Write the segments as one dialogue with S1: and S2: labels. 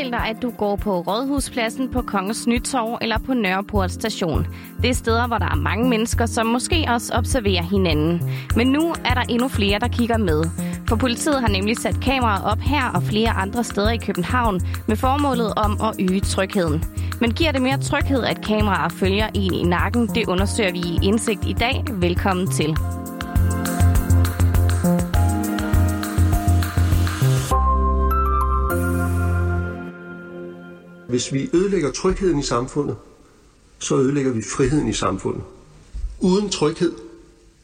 S1: Forestil dig, at du går på Rådhuspladsen på Kongens Nytorv eller på Nørreport station. Det er steder, hvor der er mange mennesker, som måske også observerer hinanden. Men nu er der endnu flere, der kigger med. For politiet har nemlig sat kameraer op her og flere andre steder i København med formålet om at øge trygheden. Men giver det mere tryghed, at kameraer følger en i nakken? Det undersøger vi i Indsigt i dag. Velkommen til.
S2: Hvis vi ødelægger trygheden i samfundet, så ødelægger vi friheden i samfundet. Uden tryghed,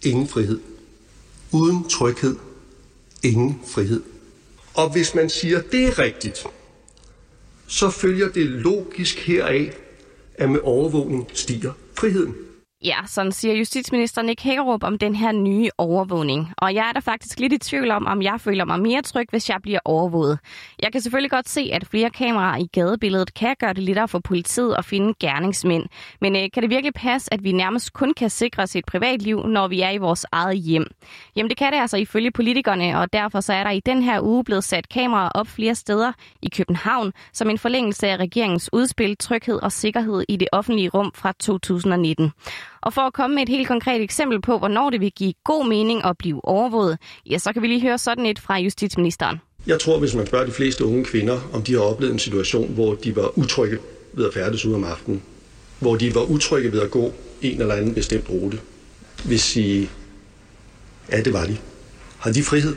S2: ingen frihed. Uden tryghed, ingen frihed. Og hvis man siger, det er rigtigt, så følger det logisk heraf, at med overvågning stiger friheden.
S1: Ja, sådan siger justitsminister Nick Hækkerup om den her nye overvågning. Og jeg er da faktisk lidt i tvivl om, om jeg føler mig mere tryg, hvis jeg bliver overvåget. Jeg kan selvfølgelig godt se, at flere kameraer i gadebilledet kan gøre det lettere for politiet at finde gerningsmænd. Men øh, kan det virkelig passe, at vi nærmest kun kan sikre sit privatliv, når vi er i vores eget hjem? Jamen det kan det altså ifølge politikerne, og derfor så er der i den her uge blevet sat kameraer op flere steder i København, som en forlængelse af regeringens udspil Tryghed og Sikkerhed i det offentlige rum fra 2019. Og for at komme med et helt konkret eksempel på, hvornår det vil give god mening at blive overvåget, ja, så kan vi lige høre sådan et fra justitsministeren.
S2: Jeg tror, hvis man spørger de fleste unge kvinder, om de har oplevet en situation, hvor de var utrygge ved at færdes ud om aftenen, hvor de var utrygge ved at gå en eller anden bestemt rute, vil sige, ja, det var de. Har de frihed?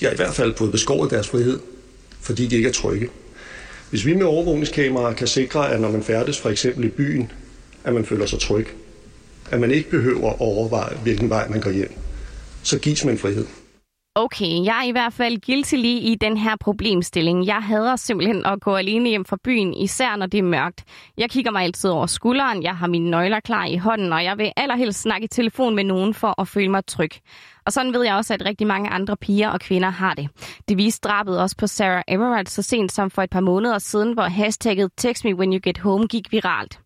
S2: De har i hvert fald fået beskåret deres frihed, fordi de ikke er trygge. Hvis vi med overvågningskameraer kan sikre, at når man færdes for eksempel i byen, at man føler sig tryg, at man ikke behøver at overveje, hvilken vej man går hjem, så gives man frihed.
S1: Okay, jeg er i hvert fald guilty lige i den her problemstilling. Jeg hader simpelthen at gå alene hjem fra byen, især når det er mørkt. Jeg kigger mig altid over skulderen, jeg har mine nøgler klar i hånden, og jeg vil allerhelst snakke i telefon med nogen for at føle mig tryg. Og sådan ved jeg også, at rigtig mange andre piger og kvinder har det. Det viste drabet også på Sarah Emerald så sent som for et par måneder siden, hvor hashtagget Text Me When You Get Home gik viralt.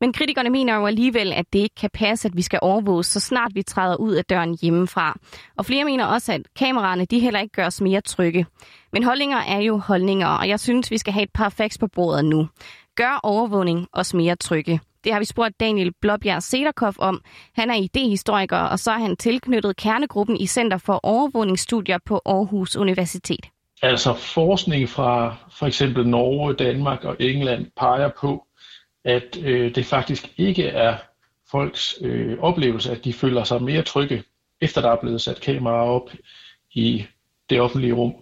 S1: Men kritikerne mener jo alligevel, at det ikke kan passe, at vi skal overvåges, så snart vi træder ud af døren hjemmefra. Og flere mener også, at kameraerne de heller ikke gør os mere trygge. Men holdninger er jo holdninger, og jeg synes, vi skal have et par facts på bordet nu. Gør overvågning os mere trygge? Det har vi spurgt Daniel Blåbjerg Sederkopf om. Han er idehistoriker, og så er han tilknyttet kernegruppen i Center for Overvågningsstudier på Aarhus Universitet.
S3: Altså forskning fra for eksempel Norge, Danmark og England peger på, at øh, det faktisk ikke er folks øh, oplevelse, at de føler sig mere trygge, efter der er blevet sat kameraer op i det offentlige rum.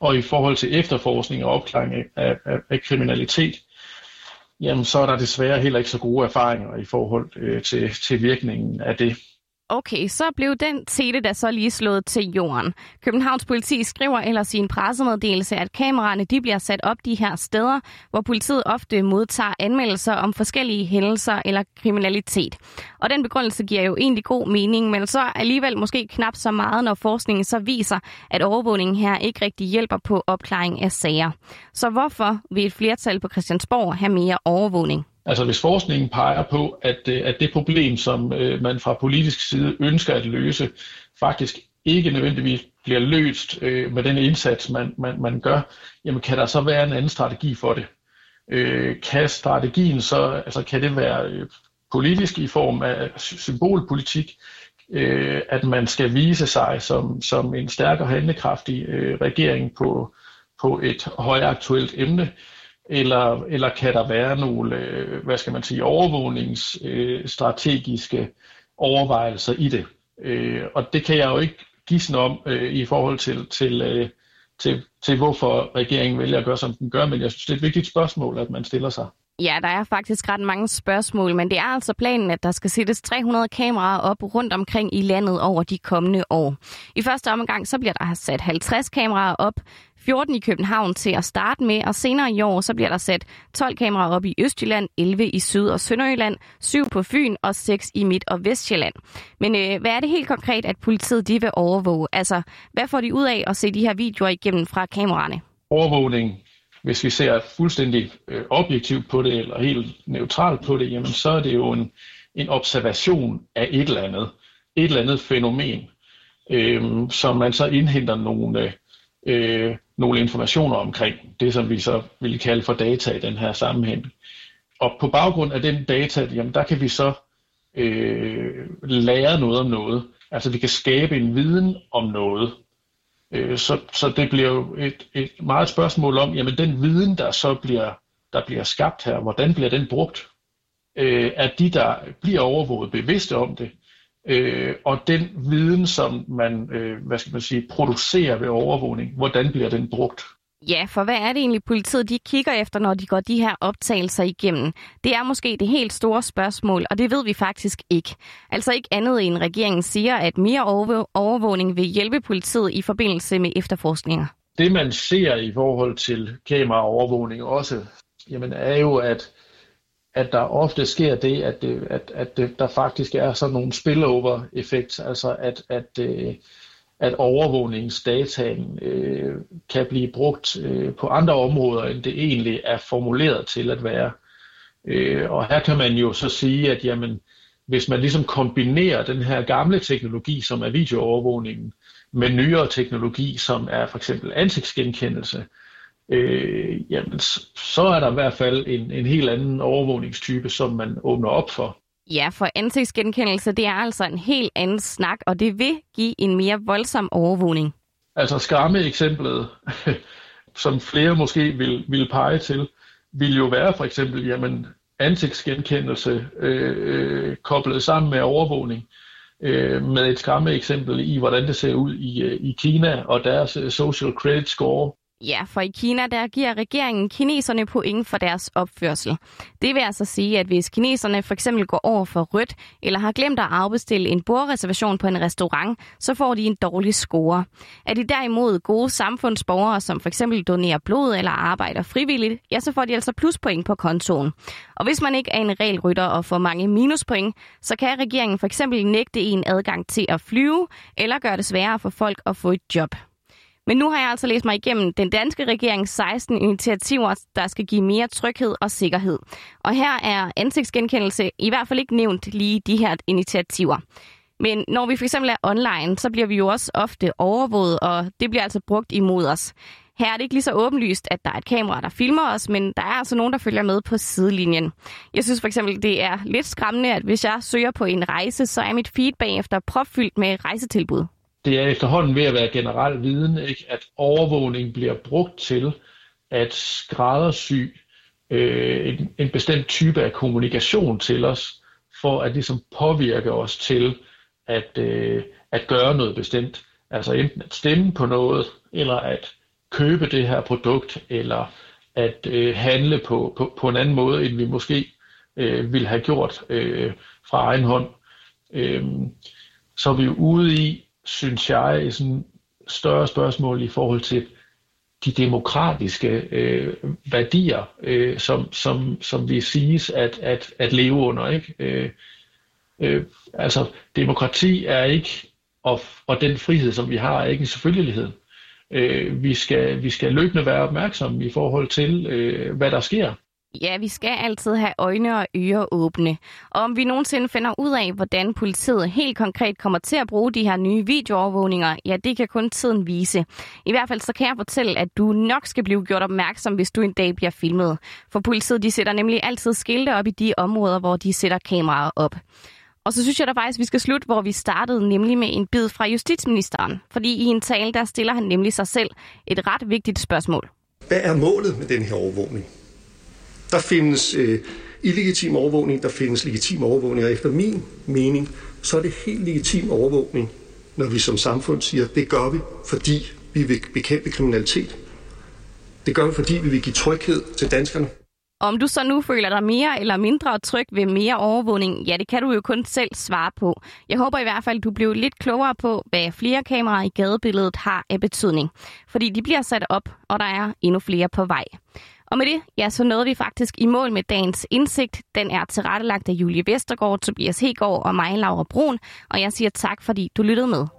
S3: Og i forhold til efterforskning og opklaring af, af, af kriminalitet, jamen så er der desværre heller ikke så gode erfaringer i forhold øh, til, til virkningen af det.
S1: Okay, så blev den tete der så lige slået til jorden. Københavns politi skriver ellers i en pressemeddelelse, at kameraerne de bliver sat op de her steder, hvor politiet ofte modtager anmeldelser om forskellige hændelser eller kriminalitet. Og den begrundelse giver jo egentlig god mening, men så alligevel måske knap så meget, når forskningen så viser, at overvågningen her ikke rigtig hjælper på opklaring af sager. Så hvorfor vil et flertal på Christiansborg have mere overvågning?
S3: Altså hvis forskningen peger på, at, øh, at det problem, som øh, man fra politisk side ønsker at løse, faktisk ikke nødvendigvis bliver løst øh, med den indsats, man, man, man gør, jamen kan der så være en anden strategi for det? Øh, kan strategien så, altså kan det være øh, politisk i form af symbolpolitik, øh, at man skal vise sig som, som en stærkere handlekraftig øh, regering på, på et højaktuelt emne, eller, eller kan der være nogle, øh, hvad skal man sige, overvågningsstrategiske øh, overvejelser i det? Øh, og det kan jeg jo ikke gisne om øh, i forhold til, til, øh, til, til, hvorfor regeringen vælger at gøre, som den gør, men jeg synes, det er et vigtigt spørgsmål, at man stiller sig.
S1: Ja, der er faktisk ret mange spørgsmål, men det er altså planen, at der skal sættes 300 kameraer op rundt omkring i landet over de kommende år. I første omgang så bliver der sat 50 kameraer op, 14 i København til at starte med, og senere i år så bliver der sat 12 kameraer op i Østjylland, 11 i Syd- og Sønderjylland, 7 på Fyn og 6 i Midt- og Vestjylland. Men øh, hvad er det helt konkret, at politiet de vil overvåge? Altså, hvad får de ud af at se de her videoer igennem fra kameraerne?
S3: Overvågning hvis vi ser fuldstændig øh, objektivt på det, eller helt neutralt på det, jamen så er det jo en, en observation af et eller andet, et eller andet fænomen, øh, som man så indhenter nogle øh, nogle informationer omkring det, som vi så ville kalde for data i den her sammenhæng. Og på baggrund af den data, jamen der kan vi så øh, lære noget om noget. Altså vi kan skabe en viden om noget. Øh, så, så det bliver jo et, et meget spørgsmål om, jamen den viden, der så bliver, der bliver skabt her, hvordan bliver den brugt? Øh, er de, der bliver overvåget, bevidste om det? Øh, og den viden, som man, øh, hvad skal man sige, producerer ved overvågning, hvordan bliver den brugt?
S1: Ja, for hvad er det egentlig, politiet de kigger efter, når de går de her optagelser igennem? Det er måske det helt store spørgsmål, og det ved vi faktisk ikke. Altså ikke andet end regeringen siger, at mere overvågning vil hjælpe politiet i forbindelse med efterforskninger.
S3: Det man ser i forhold til kameraovervågning også, jamen er jo, at, at der ofte sker det, at, det, at, at det, der faktisk er sådan nogle spillover-effekt, altså at, at, at at overvågningsdataen øh, kan blive brugt øh, på andre områder, end det egentlig er formuleret til at være. Øh, og her kan man jo så sige, at jamen, hvis man ligesom kombinerer den her gamle teknologi, som er videoovervågningen, med nyere teknologi, som er for eksempel ansigtsgenkendelse, øh, jamen, så er der i hvert fald en, en helt anden overvågningstype, som man åbner op for.
S1: Ja, for ansigtsgenkendelse, det er altså en helt anden snak, og det vil give en mere voldsom overvågning.
S3: Altså skræmme eksemplet, som flere måske vil, vil pege til, vil jo være for eksempel, jamen ansigtsgenkendelse øh, øh, koblet sammen med overvågning, øh, med et skræmme eksempel i, hvordan det ser ud i, øh, i Kina og deres øh, social credit score,
S1: Ja, for i Kina der giver regeringen kineserne point for deres opførsel. Det vil altså sige, at hvis kineserne for eksempel går over for rødt, eller har glemt at afbestille en bordreservation på en restaurant, så får de en dårlig score. Er de derimod gode samfundsborgere, som for eksempel donerer blod eller arbejder frivilligt, ja, så får de altså pluspoint på kontoen. Og hvis man ikke er en regelrytter og får mange minuspoint, så kan regeringen for eksempel nægte en adgang til at flyve, eller gøre det sværere for folk at få et job. Men nu har jeg altså læst mig igennem den danske regerings 16 initiativer, der skal give mere tryghed og sikkerhed. Og her er ansigtsgenkendelse i hvert fald ikke nævnt lige de her initiativer. Men når vi for eksempel er online, så bliver vi jo også ofte overvåget, og det bliver altså brugt imod os. Her er det ikke lige så åbenlyst, at der er et kamera, der filmer os, men der er altså nogen, der følger med på sidelinjen. Jeg synes for eksempel, det er lidt skræmmende, at hvis jeg søger på en rejse, så er mit feed bagefter propfyldt med rejsetilbud
S3: det er efterhånden ved at være generel viden, ikke? at overvågning bliver brugt til at skræddersy øh, en, en bestemt type af kommunikation til os, for at ligesom påvirke os til at, øh, at gøre noget bestemt. Altså enten at stemme på noget, eller at købe det her produkt, eller at øh, handle på, på, på en anden måde, end vi måske øh, ville have gjort øh, fra egen hånd. Øh, så er vi jo ude i synes jeg, et sådan større spørgsmål i forhold til de demokratiske øh, værdier, øh, som, som, som vi siges at, at, at leve under. Ikke? Øh, øh, altså, demokrati er ikke, og, og den frihed, som vi har, er ikke en selvfølgelighed. Øh, vi, skal, vi skal løbende være opmærksomme i forhold til, øh, hvad der sker.
S1: Ja, vi skal altid have øjne og ører åbne. Og om vi nogensinde finder ud af, hvordan politiet helt konkret kommer til at bruge de her nye videoovervågninger, ja, det kan kun tiden vise. I hvert fald så kan jeg fortælle, at du nok skal blive gjort opmærksom, hvis du en dag bliver filmet. For politiet, de sætter nemlig altid skilte op i de områder, hvor de sætter kameraer op. Og så synes jeg da faktisk, at vi skal slutte, hvor vi startede, nemlig med en bid fra justitsministeren. Fordi i en tale, der stiller han nemlig sig selv et ret vigtigt spørgsmål.
S2: Hvad er målet med den her overvågning? Der findes øh, illegitim overvågning, der findes legitim overvågning, og efter min mening, så er det helt legitim overvågning, når vi som samfund siger, det gør vi, fordi vi vil bekæmpe kriminalitet. Det gør vi, fordi vi vil give tryghed til danskerne.
S1: Om du så nu føler dig mere eller mindre tryg ved mere overvågning, ja, det kan du jo kun selv svare på. Jeg håber i hvert fald, du blev lidt klogere på, hvad flere kameraer i gadebilledet har af betydning. Fordi de bliver sat op, og der er endnu flere på vej. Og med det, ja, så nåede vi faktisk i mål med dagens indsigt. Den er tilrettelagt af Julie Vestergaard, Tobias Hegård og mig, Laura Brun. Og jeg siger tak, fordi du lyttede med.